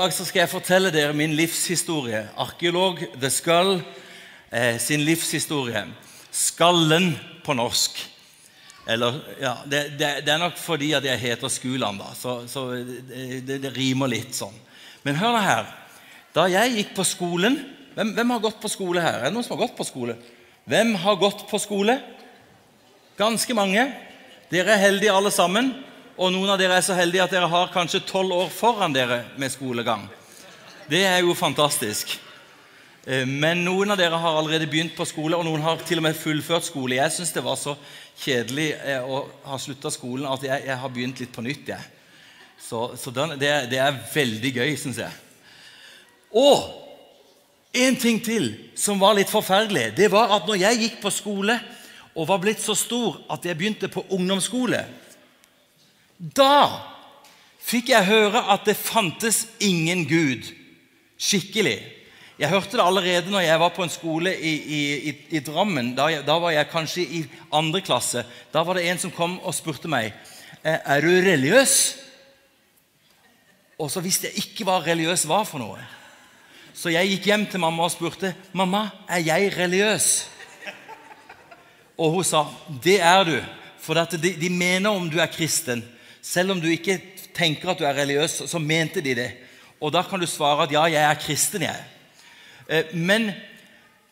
Dag skal jeg fortelle dere min livshistorie. Arkeolog The Skull eh, sin livshistorie. Skallen på norsk. Eller, ja, det, det, det, er nok fordi at jeg heter Skuland, da, så, så det, det, rimer litt sånn. Men hør nå her. Da jeg gikk på skolen hvem, hvem, har gått på skole her? Er det noen som har gått på skole? Hvem har gått på skole? Ganske mange. Dere er heldige alle sammen. Og noen av dere er så heldige at dere har kanskje tolv år foran dere med skolegang. Det er jo fantastisk. Eh, men noen av dere har allerede begynt på skole, og noen har til og med fullført skole. Jeg syns det var så kjedelig eh, å ha slutta skolen at jeg, jeg, har begynt litt på nytt. Jeg. Så, så det, det, er veldig gøy, syns jeg. Og en ting til som var litt forferdelig, det var at når jeg gikk på skole og var blitt så stor at jeg begynte på ungdomsskole da fikk jeg høre at det fantes ingen Gud. Skikkelig. Jeg hørte det allerede når jeg var på en skole i, i, i Drammen. Da, da, var jeg kanskje i andre klasse. Da var det en som kom og spurte meg er du religiøs. Og så visste jeg ikke hva religiøs var for noe. Så jeg gikk hjem til mamma og spurte mamma, er jeg religiøs. Og hun sa det er du, for de, de mener om du er kristen. Selv om du ikke tenker at du er religiøs, så mente de det. Og da kan du svare at ja, jeg er kristen, jeg. Eh, men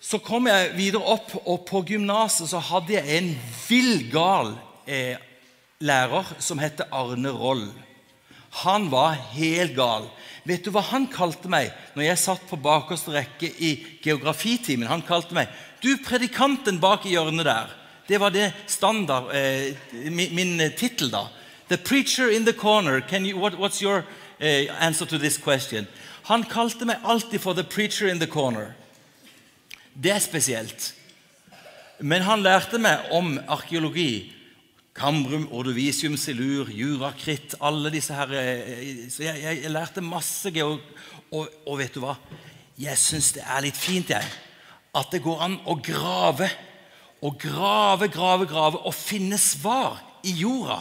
så kom jeg videre opp, og på gymnaset så hadde jeg en vill gal eh, lærer som het Arne Roll. Han var helt gal. Vet du hva han kalte meg når jeg satt på bakerste rekke i geografitimen? Han kalte meg 'Du, predikanten bak i hjørnet der'. Det var det standard, eh, min, min tittel da. The preacher in the corner. You, what, what's your uh, answer to this question? Han kalte meg alltid for the preacher in the corner. Det er spesielt. Men han lærte meg om arkeologi. Cambrum, ordovisium, silur, jurakritt Alle disse her eh, Så jeg, jeg, jeg lærte masse geog... Og, og, vet du hva? Jeg syns det er litt fint, jeg. At det går an å grave. Og grave, grave, grave og finne svar i jorda.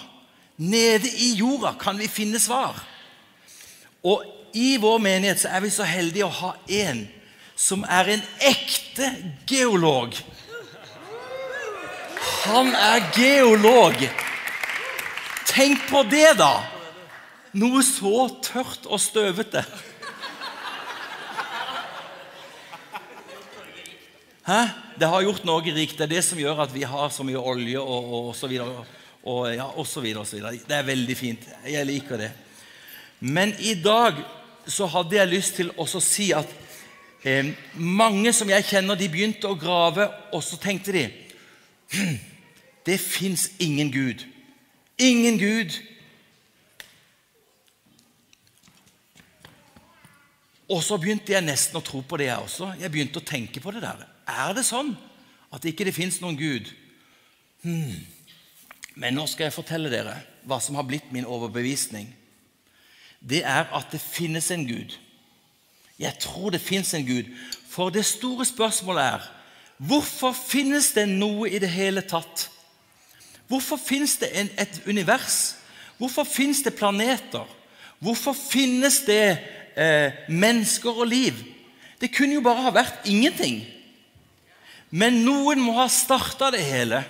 Nede i jorda kan vi finne svar. Og i vår menighet så er vi så heldige å ha en som er en ekte geolog. Han er geolog. Tenk på det, da! Noe så tørt og støvete. Hæ? Det har gjort Norge rikt. Det er det som gjør at vi har så mye olje og, og så videre og ja, osv. Det er veldig fint. Jeg liker det. Men i dag så hadde jeg lyst til å si at eh, mange som jeg kjenner, de begynte å grave, og så tenkte de hm, Det fins ingen Gud. Ingen Gud. Og så begynte jeg nesten å tro på det, jeg også. Jeg begynte å tenke på det der. Er det sånn at det ikke finnes noen Gud? Hmm. Men nå skal jeg fortelle dere hva som har blitt min overbevisning. Det er at det finnes en Gud. Jeg tror det finnes en Gud. For det store spørsmålet er hvorfor finnes det noe i det hele tatt? Hvorfor finnes det en, et univers? Hvorfor finnes det planeter? Hvorfor finnes det eh, mennesker og liv? Det kunne jo bare ha vært ingenting. Men noen må ha starta det hele.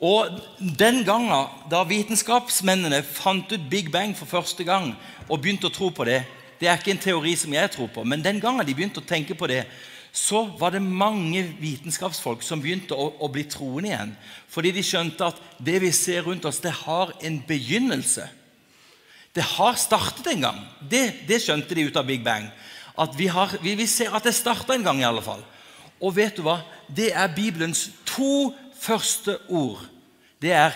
Og Den gangen da vitenskapsmennene fant ut Big Bang for første gang og begynte å tro på det Det er ikke en teori som jeg tror på, men den gangen de begynte å tenke på det, så var det mange vitenskapsfolk som begynte å, å bli troende igjen. Fordi de skjønte at det vi ser rundt oss, det har en begynnelse. Det har startet en gang. Det, det skjønte de ut av Big Bang. At vi, har, vi, vi ser at det starta en gang, i alle fall. Og vet du hva? Det er Bibelens to første ord, det er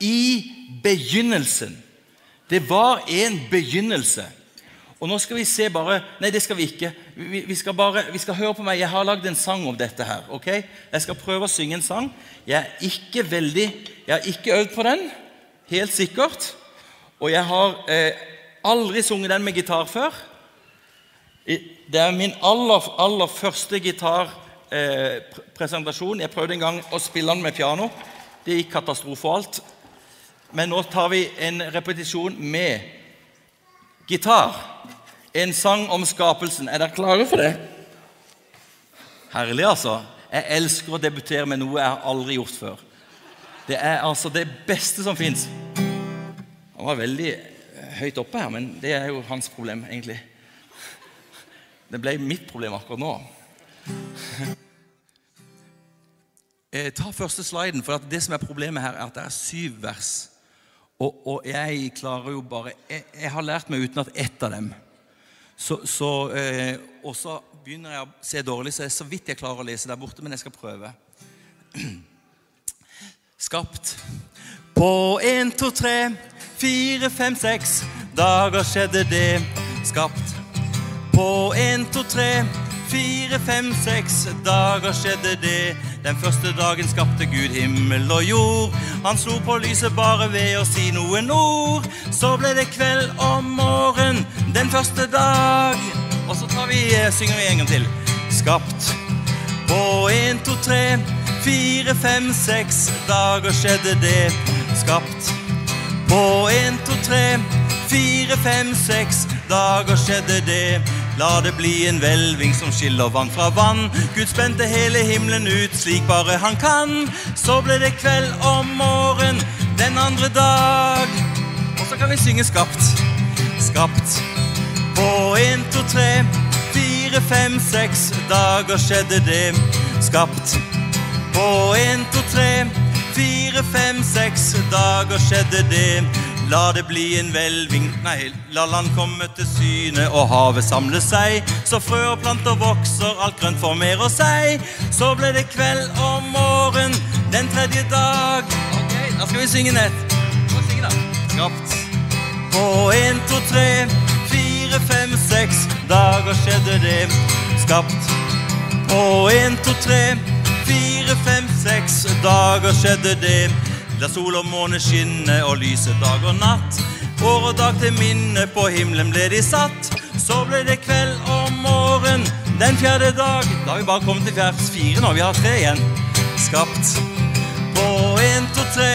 'i begynnelsen'. Det var en begynnelse. Og nå skal vi se bare Nei, det skal vi ikke. Vi, vi, skal bare, vi skal høre på meg. Jeg har lagd en sang om dette her. ok? Jeg skal prøve å synge en sang. Jeg er ikke veldig Jeg har ikke øvd på den, helt sikkert. Og jeg har eh, aldri sunget den med gitar før. Det er min aller, aller første gitar eh, presentasjon. Jeg prøvde en gang å spille den med piano. Det gikk katastrofalt. Men nå tar vi en repetisjon med gitar. En sang om skapelsen. Er dere klare for det? Herlig, altså. Jeg elsker å debutere med noe jeg har aldri gjort før. Det er altså det beste som fins. Han var veldig eh, høyt oppe her, men det er jo hans problem, egentlig. Det ble mitt problem akkurat nå. Eh, ta første sliden, for det som er problemet her, er at det er syv vers. Og, og jeg klarer jo bare jeg, jeg, har lært meg utenat ett av dem. Så, så, eh, og så begynner jeg å se dårlig, så jeg så vidt jeg klarer å lese der borte, men jeg skal prøve. Skapt på én, to, tre, fire, fem, seks dager skjedde det. Skapt på én, to, tre Fire, fem, seks dager skjedde det. Den første dagen skapte Gud himmel og jord. Han slo på lyset bare ved å si noen ord. Så ble det kveld og morgen den første dag. Og så tar vi, eh, synger vi en gang til. Skapt på én, to, tre, fire, fem, seks dager skjedde det. Skapt på én, to, tre, fire, fem, seks dager skjedde det. La det bli en hvelving som skiller vann fra vann. Gud spente hele himmelen ut slik bare han kan. Så ble det kveld om morgen den andre dag. Og så kan vi synge skapt. Skapt. På én, to, tre, fire, fem, seks dager skjedde det. Skapt. På én, to, tre, fire, fem, seks dager skjedde det. La det bli en hvelving Nei, la land komme til syne og havet samle seg. Så frø og planter vokser, alt grønt formerer seg. Så ble det kveld og morgen den tredje dag. Ok, da skal vi synge nett. Hva synge da? Skapt. På én, to, tre, fire, fem, seks dager skjedde det. Skapt. På én, to, tre, fire, fem, seks dager skjedde det. La sol og måne skinner og lyse dag og natt. År og dag til minne på himmelen ble de satt. Så ble det kveld og morgen den fjerde dag. Da har vi bare kommet til vers fire nå. Vi har tre igjen. Skapt på én, to, tre,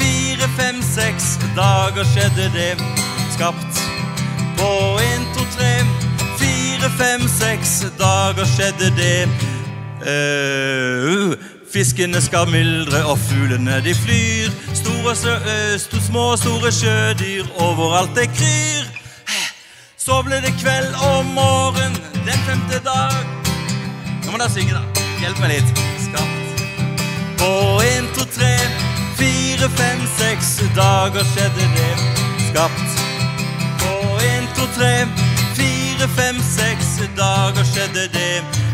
fire, fem, seks dager skjedde det. Skapt på én, to, tre, fire, fem, seks dager skjedde det. Uh, Fiskene skal myldre, og fuglene de flyr. Store, sto små store sjødyr, overalt det kryr. Så ble det kveld og morgen den femte dag. Nå må dere synge, da. Hjelp meg litt. Skapt. På én, to, tre, fire, fem, seks dager skjedde det. Skapt. På én, to, tre, fire, fem, seks dager skjedde det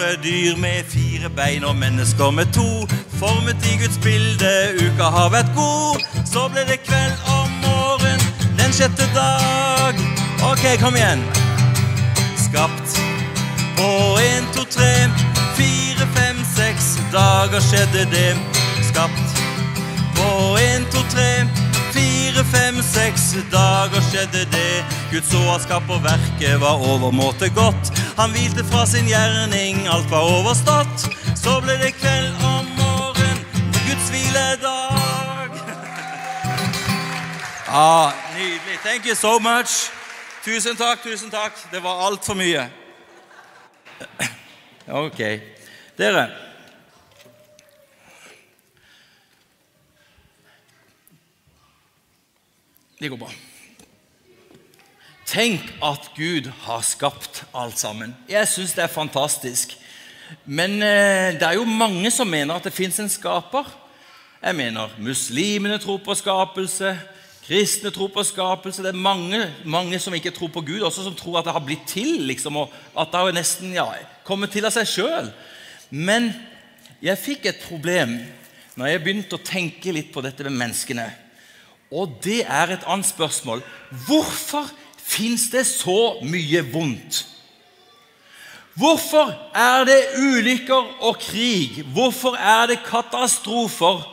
store dyr med fire bein og mennesker med to. Formet i Guds bilde, uka har vært god. Så ble det kveld om morgen den sjette dag. Ok, kom igjen. Skapt på en, to, tre, fire, fem, seks dager skjedde det. Skapt på en, to, tre fire, fem, seks dager skjedde det. Gud så at skaperverket var overmåte godt. Han hvilte fra sin gjerning, alt var overstått. Så ble det kveld om morgen, Guds hviledag. ah, nydelig. Thank you so much. Tusen takk, tusen takk. Det var altfor mye. Ok. Dere Det går bra. Tenk at Gud har skapt alt sammen. Jeg syns det er fantastisk. Men eh, det er jo mange som mener at det fins en skaper. Jeg mener muslimene tror på skapelse, kristne tror på skapelse. Det er mange, mange som ikke tror på Gud, også som tror at det har blitt til. Liksom, og at det har nesten ja, kommet til av seg sjøl. Men jeg fikk et problem når jeg begynte å tenke litt på dette med menneskene. Og det er et annet spørsmål. Hvorfor fins det så mye vondt? Hvorfor er det ulykker og krig? Hvorfor er det katastrofer?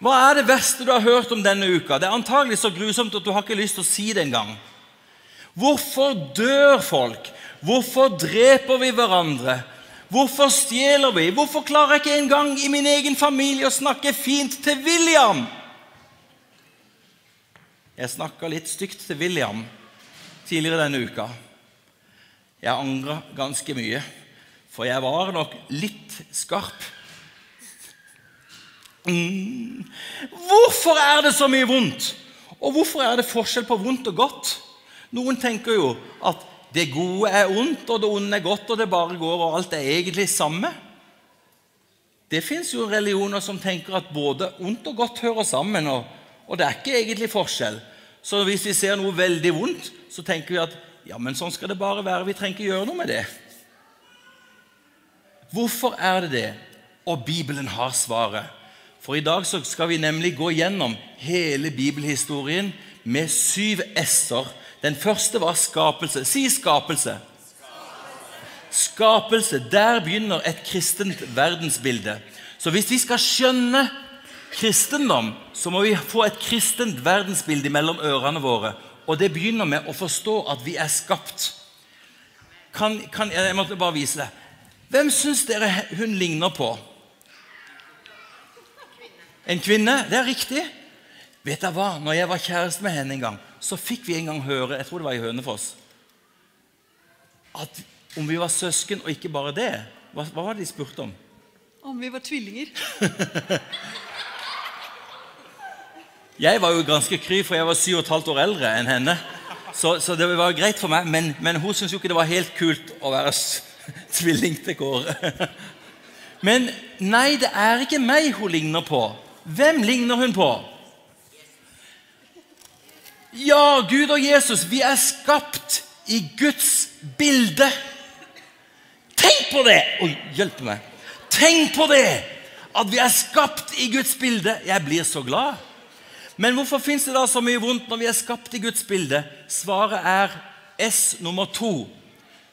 Hva er det verste du har hørt om denne uka? Det er antagelig så grusomt at du har ikke lyst til å si det engang. Hvorfor dør folk? Hvorfor dreper vi hverandre? Hvorfor stjeler vi? Hvorfor klarer jeg ikke engang i min egen familie å snakke fint til William? Jeg snakka litt stygt til William tidligere denne uka. Jeg angra ganske mye, for jeg var nok litt skarp. Mm. Hvorfor er det så mye vondt? Og hvorfor er det forskjell på vondt og godt? Noen tenker jo at det gode er ondt, og det onde er godt, og det bare går, og alt er egentlig samme. Det fins jo religioner som tenker at både ondt og godt hører sammen, og, og det er ikke egentlig forskjell. Så hvis vi ser noe veldig vondt, så tenker vi at ja, men sånn skal det bare være. Vi trenger ikke gjøre noe med det. Hvorfor er det det? Og Bibelen har svaret. For i dag skal vi nemlig gå gjennom hele bibelhistorien med syv s-er. Den første var skapelse. Si skapelse. Skapelse. Der begynner et kristent verdensbilde. Så hvis vi skal skjønne kristendom, så må vi få et kristent verdensbilde mellom ørene våre. Og det begynner med å forstå at vi er skapt. Kan, kan, jeg måtte bare vise det. Hvem syns dere hun ligner på? En kvinne? Det er riktig. Vet dere hva? Når jeg var kjæreste med henne en gang, så fikk vi en gang høre jeg tror det var i Hønefoss, at om vi var søsken, og ikke bare det Hva, hva var det de spurte om? Om vi var tvillinger. Jeg var jo ganske kry, for jeg var syv og et halvt år eldre enn henne. Så, så det var greit for meg, men, men hun syntes jo ikke det var helt kult å være tvilling til Kåre. Men nei, det er ikke meg hun ligner på. Hvem ligner hun på? Ja, Gud og Jesus, vi er skapt i Guds bilde. Tenk på det! Oi, hjelp meg. Tenk på det! At vi er skapt i Guds bilde. Jeg blir så glad. Men hvorfor fins det da så mye vondt når vi er skapt i Guds bilde? Svaret er S nummer to.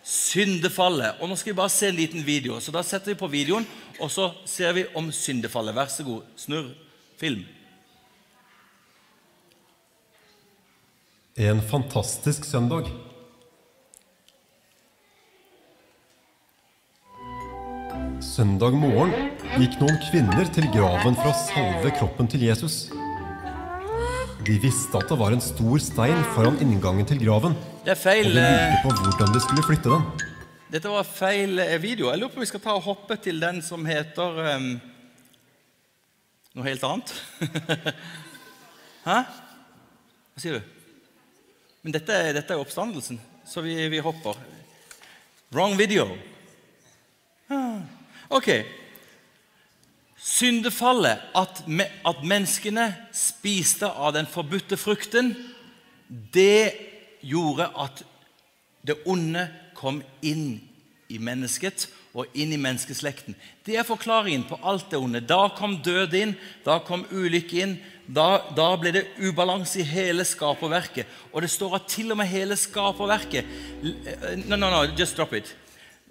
Syndefallet. Og Nå skal vi bare se en liten video. Så Da setter vi på videoen, og så ser vi om syndefallet. Vær så god, snurr film. En fantastisk søndag. Søndag morgen gikk noen kvinner til graven for å salve kroppen til Jesus. De visste at det var en stor stein foran inngangen til graven. Det er feil. Og de lurte på hvordan de skulle flytte den. Dette var feil eh, video. Jeg lurer på om vi skal ta og hoppe til den som heter um, noe helt annet. Hæ? Hva sier du? Men dette, dette er oppstandelsen, så vi, vi hopper. Wrong video. Ah, ok. Syndefallet, at, at menneskene spiste av den forbudte frukten, det gjorde at det onde kom inn i mennesket og inn i menneskeslekten. Det er forklaringen på alt det onde. Da kom død inn, da kom ulykke inn. Da, da ble det ubalanse i hele skaperverket. Og det står at til og med hele skaperverket No, no, no, just drop it.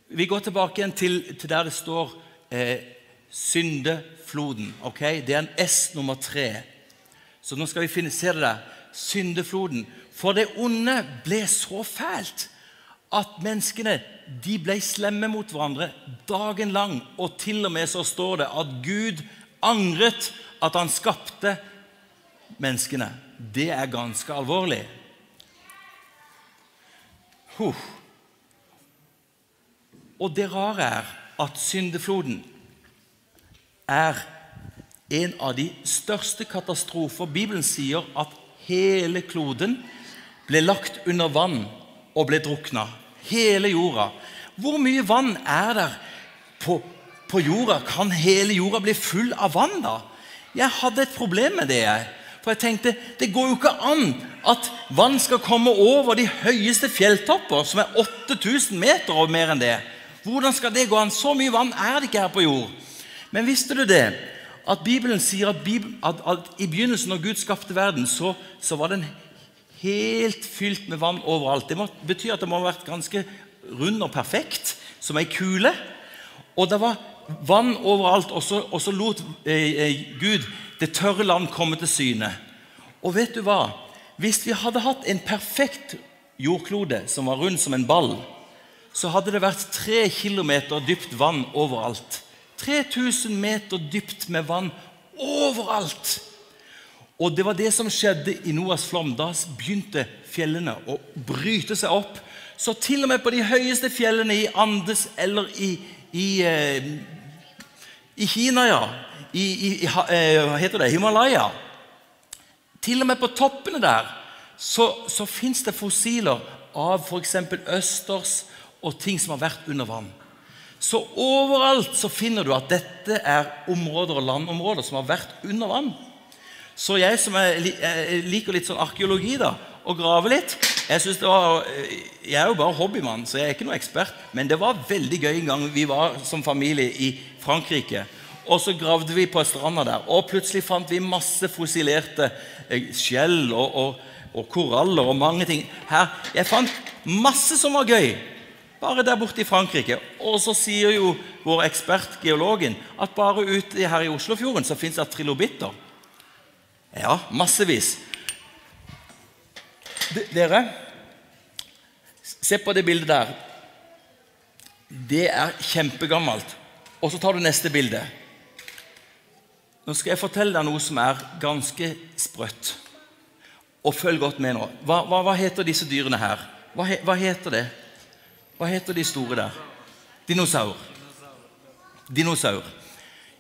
Vi går tilbake igjen til, til der det står eh, syndefloden. ok? Det er en S nummer tre. Så nå skal vi finne, se det der. Syndefloden. For det onde ble så fælt at menneskene de ble slemme mot hverandre dagen lang. Og til og med så står det at Gud angret at han skapte menneskene. Det er ganske alvorlig. Huh. Og det rare er at syndefloden er en av de største katastrofer. Bibelen sier at hele kloden ble lagt under vann og ble drukna. Hele jorda. Hvor mye vann er der på, på jorda? Kan hele jorda bli full av vann, da? Jeg hadde et problem med det. jeg. For jeg tenkte det går jo ikke an at vann skal komme over de høyeste fjelltopper, som er 8000 meter og mer enn det. Hvordan skal det gå an? Så mye vann er det ikke her på jord. Men visste du det? At Bibelen sier at, Bibelen, at, at i begynnelsen, når Gud skapte verden, så, så, var den helt fylt med vann overalt. Det må, betyr at det må ha vært ganske rund og perfekt, som ei kule. Og det var vann overalt, og så, og så lot eh, eh, Gud det tørre land komme til syne. Og vet du hva? Hvis vi hadde hatt en perfekt jordklode som var rund som en ball, så hadde det vært tre kilometer dypt vann overalt. 3000 meter dypt med vann overalt. Og det var det som skjedde i Noas flom. Da begynte fjellene å bryte seg opp. Så til og med på de høyeste fjellene i Andes eller i, i, eh, i Kina, ja, i, i, eh, hva heter det, Himalaya Til og med på toppene der så, så fins det fossiler av f.eks. østers og ting som har vært under vann. Så overalt så finner du at dette er områder og landområder som har vært under vann. Så jeg som er, jeg liker litt sånn arkeologi da, og grave litt Jeg det var, jeg er jo bare hobbymann, så jeg er ikke noe ekspert. Men det var veldig gøy en gang vi var som familie i Frankrike. Og så gravde vi på stranda der, og plutselig fant vi masse fossilerte eh, skjell og, og, og koraller og mange ting. Her, Jeg fant masse som var gøy, bare der borte i Frankrike. Og så sier jo vår ekspert, geologen, at bare ute her i Oslofjorden så fins det trilobitter. Ja, massevis. D- Dere, se på det bildet der. Det er kjempegammelt. Og så tar du neste bilde. Nå skal jeg fortelle deg noe som er ganske sprøtt. Og følg godt med nå. Hva, hva, hva heter disse dyrene her? Hva, hva heter det? Hva heter de store der? Dinosaur. Dinosaur.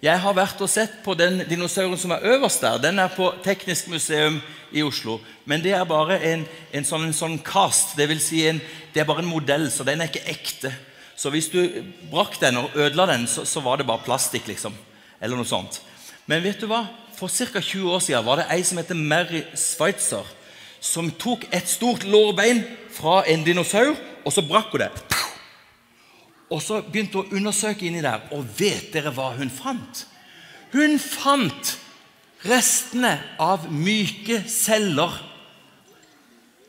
Jeg har vært og sett på den dinosauren som er øverst der. Den er på Teknisk museum i Oslo. Men det er bare en, en, sånn, en sånn cast. Det vil si det er bare en modell, så den er ikke ekte. Så hvis du brakk den og ødela den, så, så var det bare plastikk, liksom. Eller noe sånt. Men vet du hva? For ca. 20 år siden var det ei som heter Mary Sveitser, som tok et stort lårbein fra en dinosaur, og så brakk hun det. Og så begynte hun å undersøke inni der, og vet dere hva hun fant? Hun fant restene av myke celler.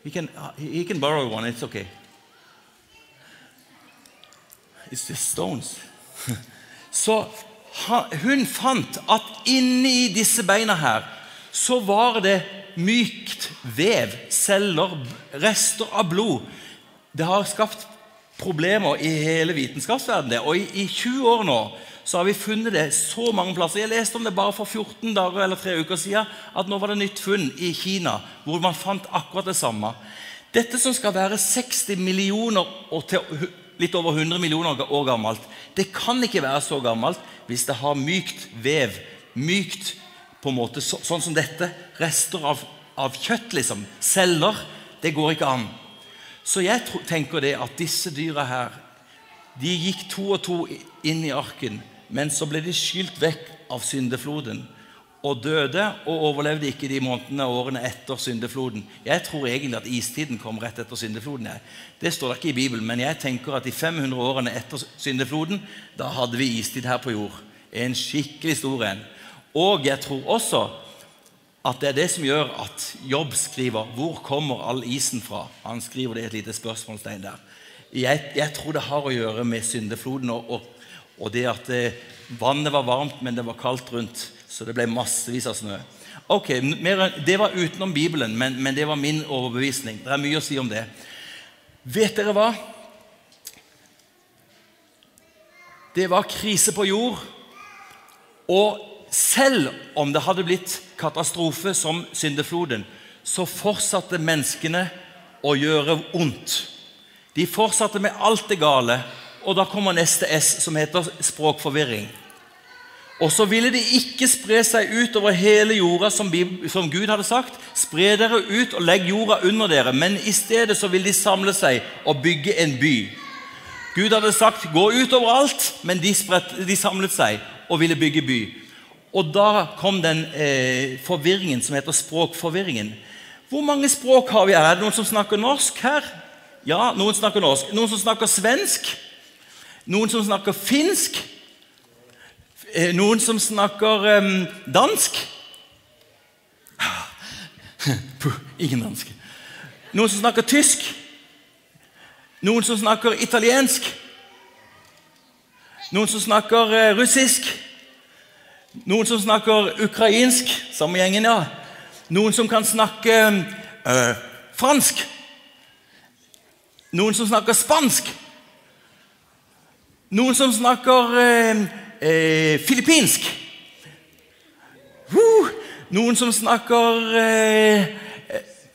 He can, he can borrow one, it's okay. It's just stones. Så hun fant at inni disse beina her så var det mykt vev, celler, rester av blod. Det har skapt problemer i hele vitenskapsverdenen. Og i, i 20 år nå så har vi funnet det så mange plasser. Jeg leste om det bare for 14 dager eller tre uker siden, at nå var det nytt funn i Kina hvor man fant akkurat det samme. Dette som skal være 60 millioner og til litt over 100 millioner år gammelt, det kan ikke være så gammelt hvis det har mykt vev, mykt på en måte så, sånn som dette, rester av, av kjøtt, liksom, celler, det går ikke an. Så jeg tenker det at disse dyra her de gikk to og to inn i arken, men så ble de skylt vekk av syndefloden og døde og overlevde ikke de månedene og årene etter syndefloden. Jeg tror egentlig at istiden kom rett etter syndefloden. Det står det ikke i Bibelen, men jeg tenker at de 500 årene etter syndefloden, da hadde vi istid her på jord. En skikkelig stor en. Og jeg tror også at det er det som gjør at Jobb skriver 'Hvor kommer all isen fra?' Han skriver det i et lite spørsmålstegn der. Jeg, jeg tror det har å gjøre med syndefloden og, og, og det at det, vannet var varmt, men det var kaldt rundt, så det ble massevis av snø. Ok, mer, Det var utenom Bibelen, men, men det var min overbevisning. Det er mye å si om det. Vet dere hva? Det var krise på jord. Og selv om det hadde blitt katastrofe som syndefloden, så fortsatte menneskene å gjøre ondt. De fortsatte med alt det gale, og da kommer neste S, som heter språkforvirring. Og så ville de ikke spre seg ut over hele jorda, som, som Gud hadde sagt. Spre dere ut og legg jorda under dere, men i stedet så ville de samle seg og bygge en by. Gud hadde sagt 'gå ut overalt', men de, spredt, de samlet seg og ville bygge by. Og da kom den eh, forvirringen som heter språkforvirringen. Hvor mange språk har vi her? Er det noen som snakker norsk her? Ja, noen snakker norsk. Noen som snakker svensk? Noen som snakker finsk? Eh, Noen som snakker em, dansk? Ingen dansk. Noen som snakker tysk? Noen som snakker italiensk? Noen som snakker eh, russisk? Noen som snakker ukrainsk? Samme gjengen, ja. Noen som kan snakke øh, fransk? Noen som snakker spansk? Noen som snakker øh, øh, filippinsk? Uh, Noen som snakker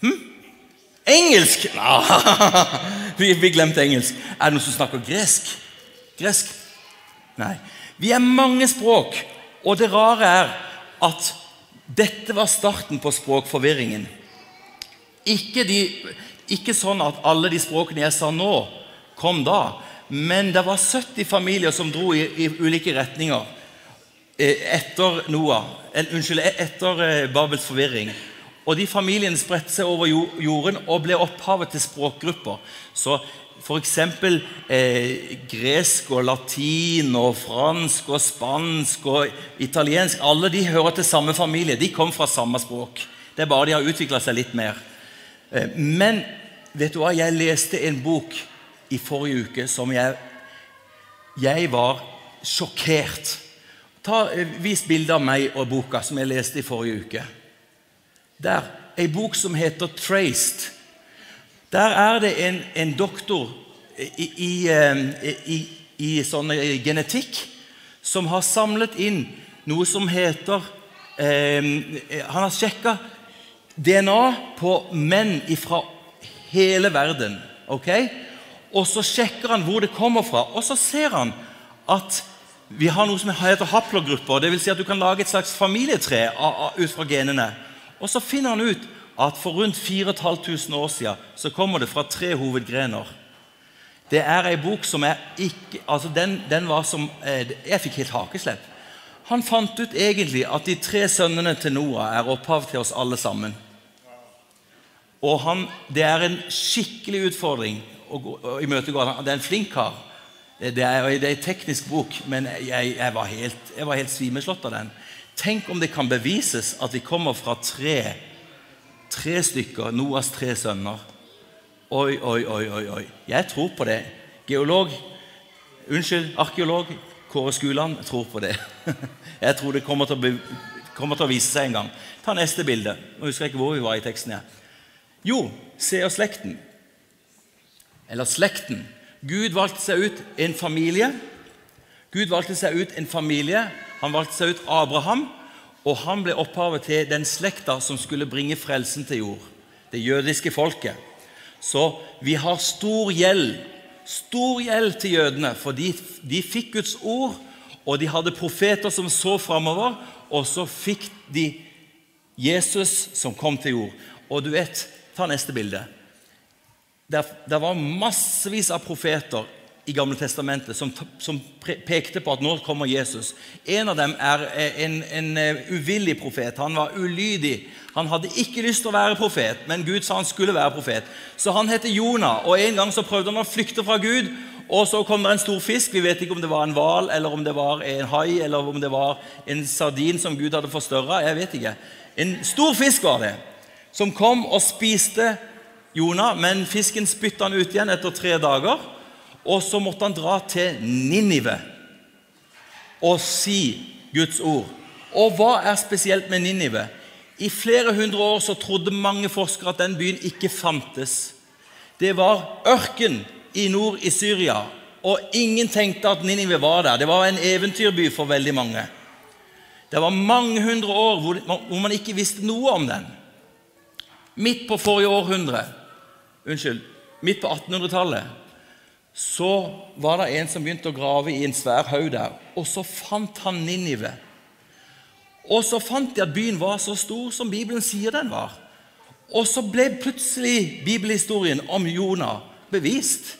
hm? Engelsk? Vi, vi glemte engelsk. Er det noen som snakker gresk? Gresk? Nei. Vi er mange språk, og det rare er at dette var starten på språkforvirringen. Ikke, de, ikke sånn at alle de språkene jeg sa nå, kom da. Men det var 70 familier som dro i, i ulike retninger eh, etter Noah, unnskyld, etter eh, Babels forvirring. Og de familiene spredte seg over jorden og ble opphavet til språkgrupper. Så f.eks. Eh, gresk og latin og fransk og spansk og italiensk Alle de hører til samme familie. De kom fra samme språk. Det er bare de har utvikla seg litt mer. Eh, men vet du hva? Jeg leste en bok i forrige uke som jeg, jeg var sjokkert. Ta, eh, vis bilde av meg og boka som jeg leste i forrige uke. Der, Ei bok som heter 'Traced'. Der er det en, en doktor i, i, eh, i, i sånn genetikk som har samlet inn noe som heter eh, Han har sjekka DNA på menn fra hele verden. ok? Og så sjekker han hvor det kommer fra, og så ser han at vi har noe som heter haplogrupper. Dvs. Si at du kan lage et slags familietre ut fra genene. Og så finner han ut at for rundt 4500 år siden så kommer det fra tre hovedgrener. Det er ei bok som jeg ikke altså den, den var som eh, Jeg fikk helt hakeslepp. Han fant ut egentlig at de tre sønnene til Noah er opphav til oss alle sammen. Og han, Det er en skikkelig utfordring å, å imøtegå. Det er en flink kar. Det er, det en teknisk bok, men jeg, jeg var helt, jeg helt svimeslått av den. Tenk om det kan bevises at vi kommer fra tre Tre stykker. Noas tre sønner. Oi, oi, oi, oi. oi. Jeg tror på det. Geolog Unnskyld, arkeolog Kåre Skuland tror på det. Jeg tror det kommer til, å, kommer til å vise seg en gang. Ta neste bilde. Nå husker jeg ikke hvor vi var i teksten. her. Jo, se og slekten. Eller slekten. Gud valgte seg ut en familie. Gud valgte seg ut en familie. Han valgte seg ut Abraham og han ble opphavet til den slekta som skulle bringe frelsen til jord. Det jødiske folket. Så vi har stor gjeld. Stor gjeld til jødene, for de, de fikk Guds ord, og de hadde profeter som så framover, og så fikk de Jesus som kom til jord. Og du vet Ta neste bilde. Det, var massevis av profeter i Gamle Testamentet som, som, pekte på at nå kommer Jesus. En av dem er en, en, eh, uvillig profet. Han var ulydig. Han hadde ikke lyst til å være profet, men Gud sa han skulle være profet. Så han heter Jonah, og en gang så prøvde han å flykte fra Gud. Og så kom det en stor fisk. Vi vet ikke om det var en hval, eller om det var en hai, eller om det var en sardin som Gud hadde forstørra. Jeg vet ikke. En stor fisk var det, som kom og spiste Jonah, men fisken spytta han ut igjen etter tre dager. Og så måtte han dra til Ninive og si Guds ord. Og hva er spesielt med Ninive? I flere hundre år så trodde mange forskere at den byen ikke fantes. Det var ørken i nord i Syria, og ingen tenkte at Ninive var der. Det var en eventyrby for veldig mange. Det var mange hundre år hvor man ikke visste noe om den. Midt på forrige århundre, unnskyld, midt på 1800-tallet, så var det en som begynte å grave i en svær haug der, og så fant han Ninive. Og så fant de at byen var så stor som Bibelen sier den var. Og så ble plutselig bibelhistorien om Jonah bevist.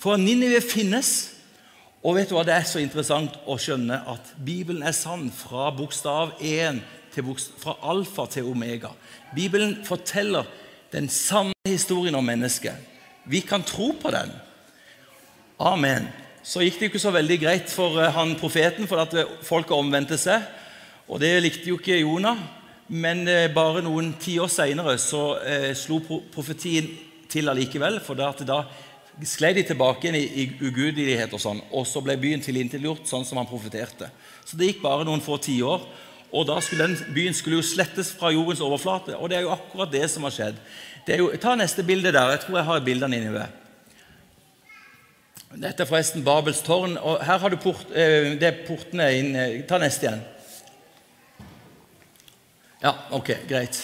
For Ninive finnes. Og vet du hva, det er så interessant å skjønne at Bibelen er sann fra bokstav 1 til bokstav, fra alfa til omega. Bibelen forteller den sanne historien om mennesket. Vi kan tro på den. Amen. Så gikk det jo ikke så veldig greit for eh, han profeten, for at eh, folket omvendte seg. Og det likte jo ikke Jonah. Men eh, bare noen tiår seinere så slo profetien til allikevel. For da, da sklei de tilbake inn i, i ugudelighet, og sånn, og så ble byen tilintetgjort sånn som han profeterte. Så det gikk bare noen få tiår. Og da skulle den byen skulle jo slettes fra jordens overflate. Og det er jo akkurat det som har skjedd. Jo, ta neste bilde der. Jeg tror jeg har bildene inni Ninive. Dette er forresten Babels tårn. og Her har du port, eh, det portene inn eh, Ta neste igjen. Ja, ok, greit.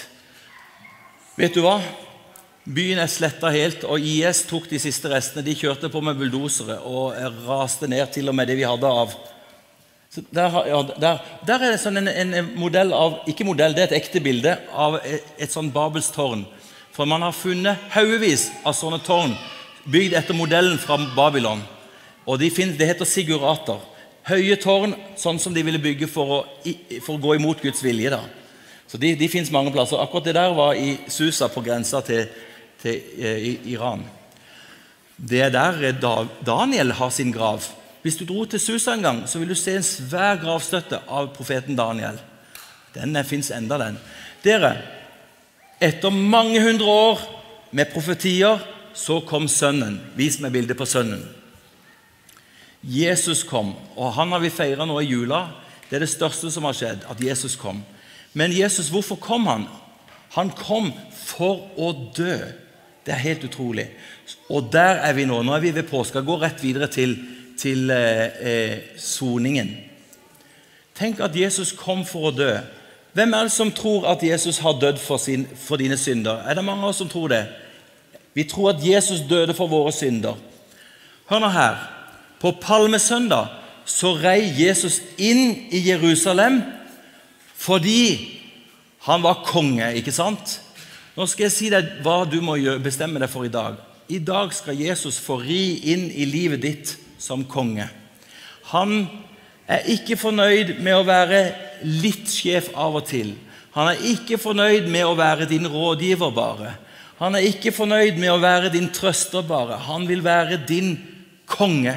Vet du hva? Byen er sletta helt, og IS tok de siste restene. De kjørte på med bulldosere og raste ned til og med det vi hadde av der, ja, der, der er det sånn en, en modell av Ikke modell, det er et ekte bilde av et, et sånn Babels tårn. For man har funnet haugevis av sånne tårn bygd etter modellen fra Babylon. Og de finner, Det heter sigurater. Høye tårn, sånn som de ville bygge for å, for å gå imot Guds vilje. da. Så De, de fins mange plasser. Akkurat det der var i Susa, på grensa til, til eh, Iran. Det er der eh, da, Daniel har sin grav. Hvis du dro til Susa en gang, så vil du se en svær gravstøtte av profeten Daniel. Den fins enda, den. Dere, etter mange hundre år med profetier, så kom Sønnen. Vis meg bildet på Sønnen. Jesus kom, og han har vi feira nå i jula. Det er det største som har skjedd, at Jesus kom. Men Jesus, hvorfor kom han? Han kom for å dø. Det er helt utrolig. Og der er vi nå. Nå er vi ved påska. Gå rett videre til, til eh, eh, soningen. Tenk at Jesus kom for å dø. Hvem er det som tror at Jesus har dødd for, sin, for dine synder? Er det mange av oss som tror det? Vi tror at Jesus døde for våre synder. Hør nå her. På palmesøndag så rei Jesus inn i Jerusalem fordi han var konge, ikke sant? Nå skal jeg si deg hva du må bestemme deg for i dag. I dag skal Jesus få ri inn i livet ditt som konge. Han er ikke fornøyd med å være litt sjef av og til. Han er ikke fornøyd med å være din rådgiver bare. Han er ikke fornøyd med å være din trøster bare. Han vil være din konge.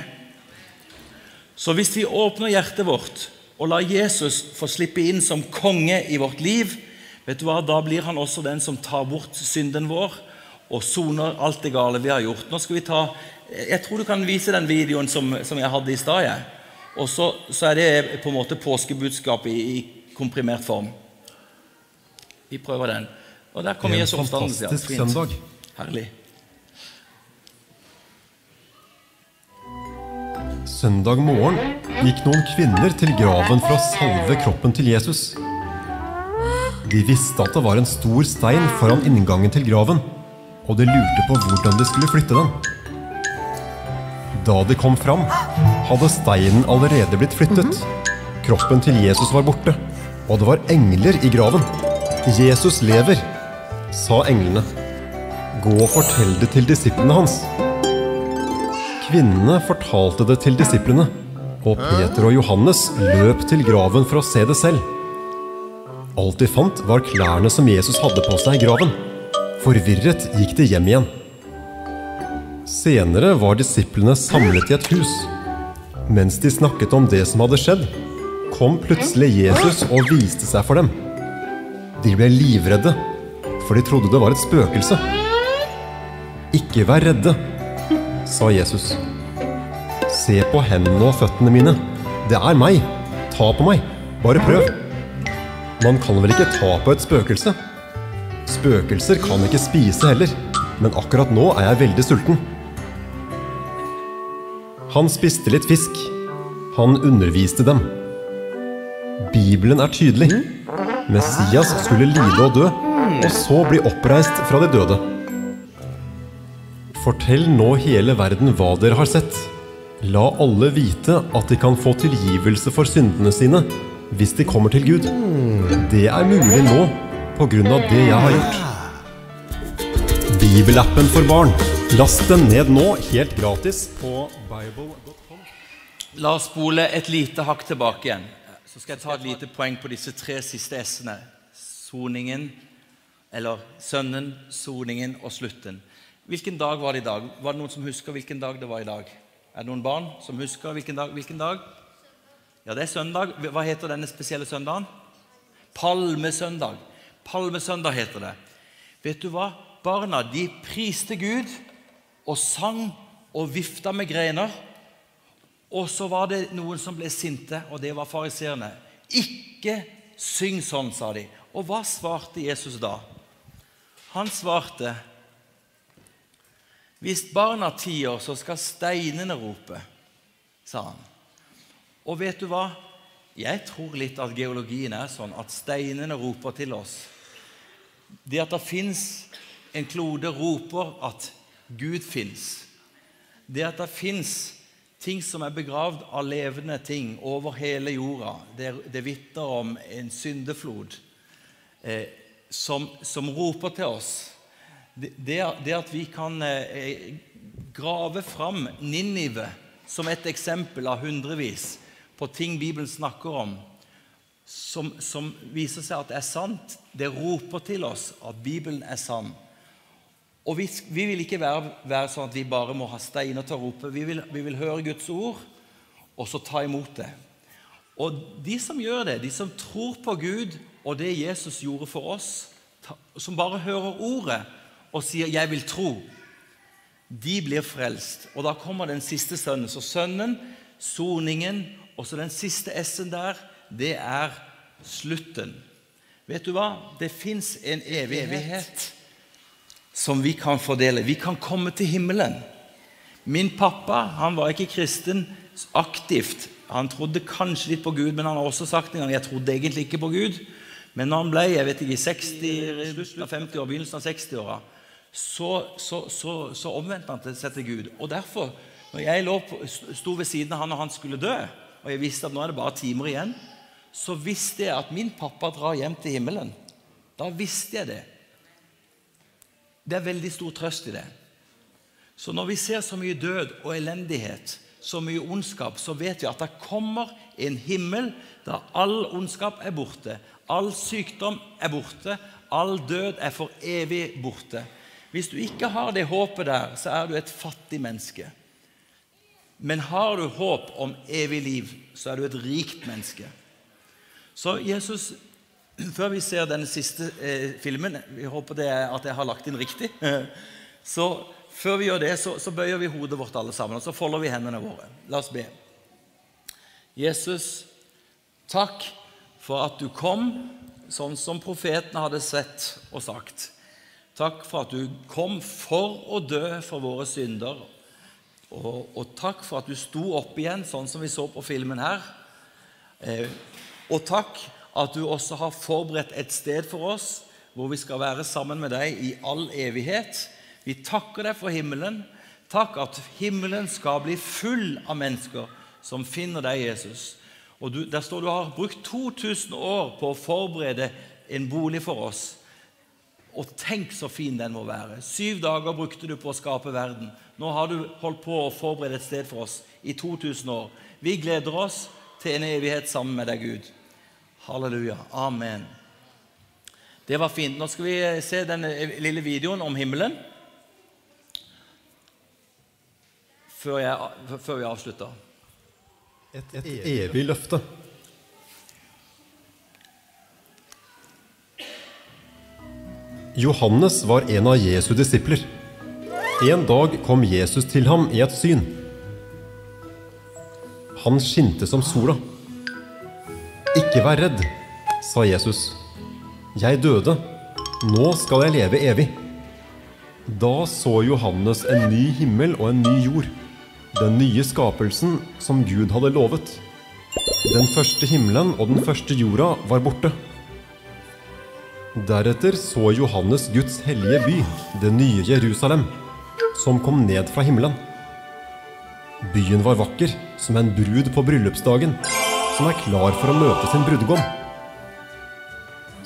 Så hvis vi åpner hjertet vårt og lar Jesus få slippe inn som konge i vårt liv, vet du hva, da blir han også den som tar bort synden vår og soner alt det gale vi har gjort. Nå skal vi ta, Jeg tror du kan vise den videoen som, som jeg hadde i stad. Og så, så er det på en måte påskebudskapet i, i komprimert form. Vi prøver den. Og der kom Jesu oppstandelse. En fantastisk søndag. Herlig. Søndag morgen gikk noen kvinner til graven for å salve kroppen til Jesus. De visste at det var en stor stein foran inngangen til graven, og de lurte på hvordan de skulle flytte den. Da de kom fram, hadde steinen allerede blitt flyttet. Kroppen til Jesus var borte, og det var engler i graven. Jesus lever, sa englene. Gå og fortell det til disiplene hans. Kvinnene fortalte det til disiplene, og Peter og Johannes løp til graven for å se det selv. Alt de fant, var klærne som Jesus hadde på seg i graven. Forvirret gikk de hjem igjen. Senere var disiplene samlet i et hus. Mens de snakket om det som hadde skjedd, kom plutselig Jesus og viste seg for dem. De ble livredde, for de trodde det var et spøkelse. Ikke vær redde, sa Jesus. Se på hendene og føttene mine. Det er meg. Ta på meg. Bare prøv. Man kan vel ikke ta på et spøkelse? Spøkelser kan ikke spise heller, men akkurat nå er jeg veldig sulten. Han spiste litt fisk. Han underviste dem. Bibelen er tydelig. Messias skulle lide og dø, og så bli oppreist fra de døde. Fortell nå hele verden hva dere har sett. La alle vite at de kan få tilgivelse for syndene sine hvis de kommer til Gud. Det er mulig nå av det jeg har gjort. Bibelappen for barn. Last den ned nå helt gratis på bible.com. La oss spole et lite hakk tilbake igjen. Så skal jeg ta et lite poeng på disse tre siste s-ene. Soningen, eller sønnen, soningen og slutten. Hvilken dag var det i dag? Var det noen som husker hvilken dag det var i dag? Er det noen barn som husker hvilken dag? Hvilken dag? Ja, det er søndag. Hva heter denne spesielle søndagen? Palmesøndag. Palmesøndag heter det. Vet du hva? Barna de priste Gud og sang og vifta med grener. Og så var det noen som ble sinte, og det var fariseerne. Ikke syng sånn, sa de. Og hva svarte Jesus da? Han svarte Hvis barna tier, så skal steinene rope, sa han. Og vet du hva? jeg tror litt at geologien er sånn at steinene roper til oss. Det at det fins en klode, roper at Gud fins. Det at det fins ting som er begravd av levende ting over hele jorda, det, det vitner om en syndeflod eh, som, som, roper til oss. Det, det, at vi kan eh, grave fram Ninive som et eksempel av hundrevis på ting Bibelen snakker om, som, som, viser seg at det er sant. Det roper til oss at Bibelen er sann. Og vi, vi vil ikke være, være, sånn at vi bare må ha steiner til å rope. Vi vil, vi vil høre Guds ord, og så ta imot det. Og de som gjør det, de som tror på Gud og det Jesus gjorde for oss, som bare hører ordet og sier 'jeg vil tro', de blir frelst. Og da kommer den siste sønnen. Så sønnen, soningen og så den siste S-en der, det er slutten. Vet du hva? Det fins en evighet som vi kan fordele. Vi kan komme til himmelen. Min pappa han var ikke kristen aktivt. Han trodde kanskje litt på Gud, men han har også sagt en gang jeg trodde egentlig ikke på Gud. Men når han ble jeg vet ikke, 60, slutten av 50 år, begynnelsen av 60-åra, så, så, så, så, omvendte han seg til Gud. Og derfor, når jeg lå på, sto ved siden av han og han skulle dø, og jeg visste at nå er det bare timer igjen, så visste jeg at min pappa drar hjem til himmelen. Da visste jeg det. Det er veldig stor trøst i det. Så når vi ser så mye død og elendighet, så mye ondskap, så vet vi at det kommer en himmel der all ondskap er borte, all sykdom er borte, all død er for evig borte. Hvis du ikke har det håpet der, så er du et fattig menneske. Men har du håp om evig liv, så er du et rikt menneske. Så Jesus, før vi ser den siste eh, filmen Vi håper er at jeg har lagt inn riktig. Så før vi gjør det, så, så bøyer vi hodet vårt alle sammen, og så folder vi hendene våre. La oss be. Jesus, takk for at du kom sånn som profetene hadde sett og sagt. Takk for at du kom for å dø for våre synder og, og, takk for at du sto opp igjen, sånn som vi så på filmen her. Eh, og takk at du også har forberedt et sted for oss hvor vi skal være sammen med deg i all evighet. Vi takker deg for himmelen. Takk at himmelen skal bli full av mennesker som finner deg, Jesus. Og du, Der står du har brukt 2000 år på å forberede en bolig for oss. Og tenk så fin den må være. Syv dager brukte du på å skape verden. Nå har du holdt på å forberede et sted for oss i 2000 år. Vi gleder oss til en evighet sammen med deg, Gud. Halleluja. Amen. Det var fint. Nå skal vi se den lille videoen om himmelen før, jeg, før vi avslutter. Et, et evig løfte. Johannes var en av Jesu disipler. En dag kom Jesus til ham i et syn. Han skinte som sola. Ikke vær redd, sa Jesus. Jeg døde. Nå skal jeg leve evig. Da så Johannes en ny himmel og en ny jord, den nye skapelsen som Gud hadde lovet. Den første himmelen og den første jorda var borte. Deretter så Johannes Guds hellige by, det nye Jerusalem som kom ned fra himmelen. Byen var vakker, som en brud på bryllupsdagen, som er klar for å møte sin brudgom.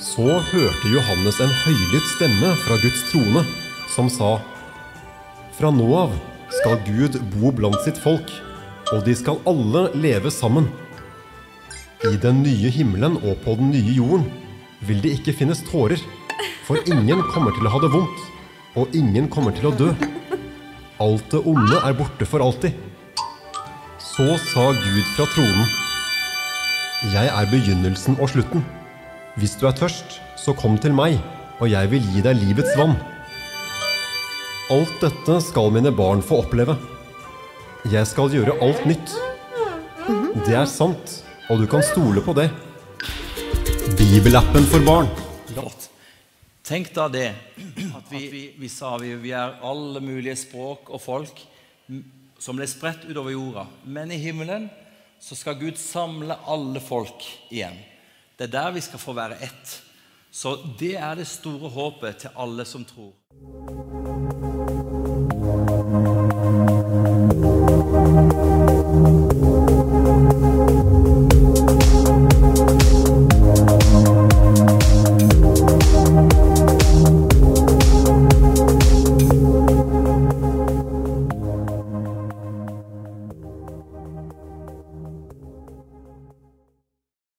Så hørte Johannes en høylytt stemme fra Guds trone, som sa:" Fra nå av skal Gud bo blant sitt folk, og de skal alle leve sammen. I den nye himmelen og på den nye jorden vil det ikke finnes tårer, for ingen kommer til å ha det vondt, og ingen kommer til å dø. Alt det onde er borte for alltid. Så sa Gud fra tronen, Jeg er begynnelsen og slutten. Hvis du er tørst, så kom til meg, og jeg vil gi deg livets vann. Alt dette skal mine barn få oppleve. Jeg skal gjøre alt nytt. Det er sant, og du kan stole på det. Bibelappen for barn. Godt. Tenk da det at vi, vi, vi sa vi, vi, er alle mulige språk og folk som ble spredt utover jorda. Men i himmelen så skal Gud samle alle folk igjen. Det er der vi skal få være ett. Så det er det store håpet til alle som tror.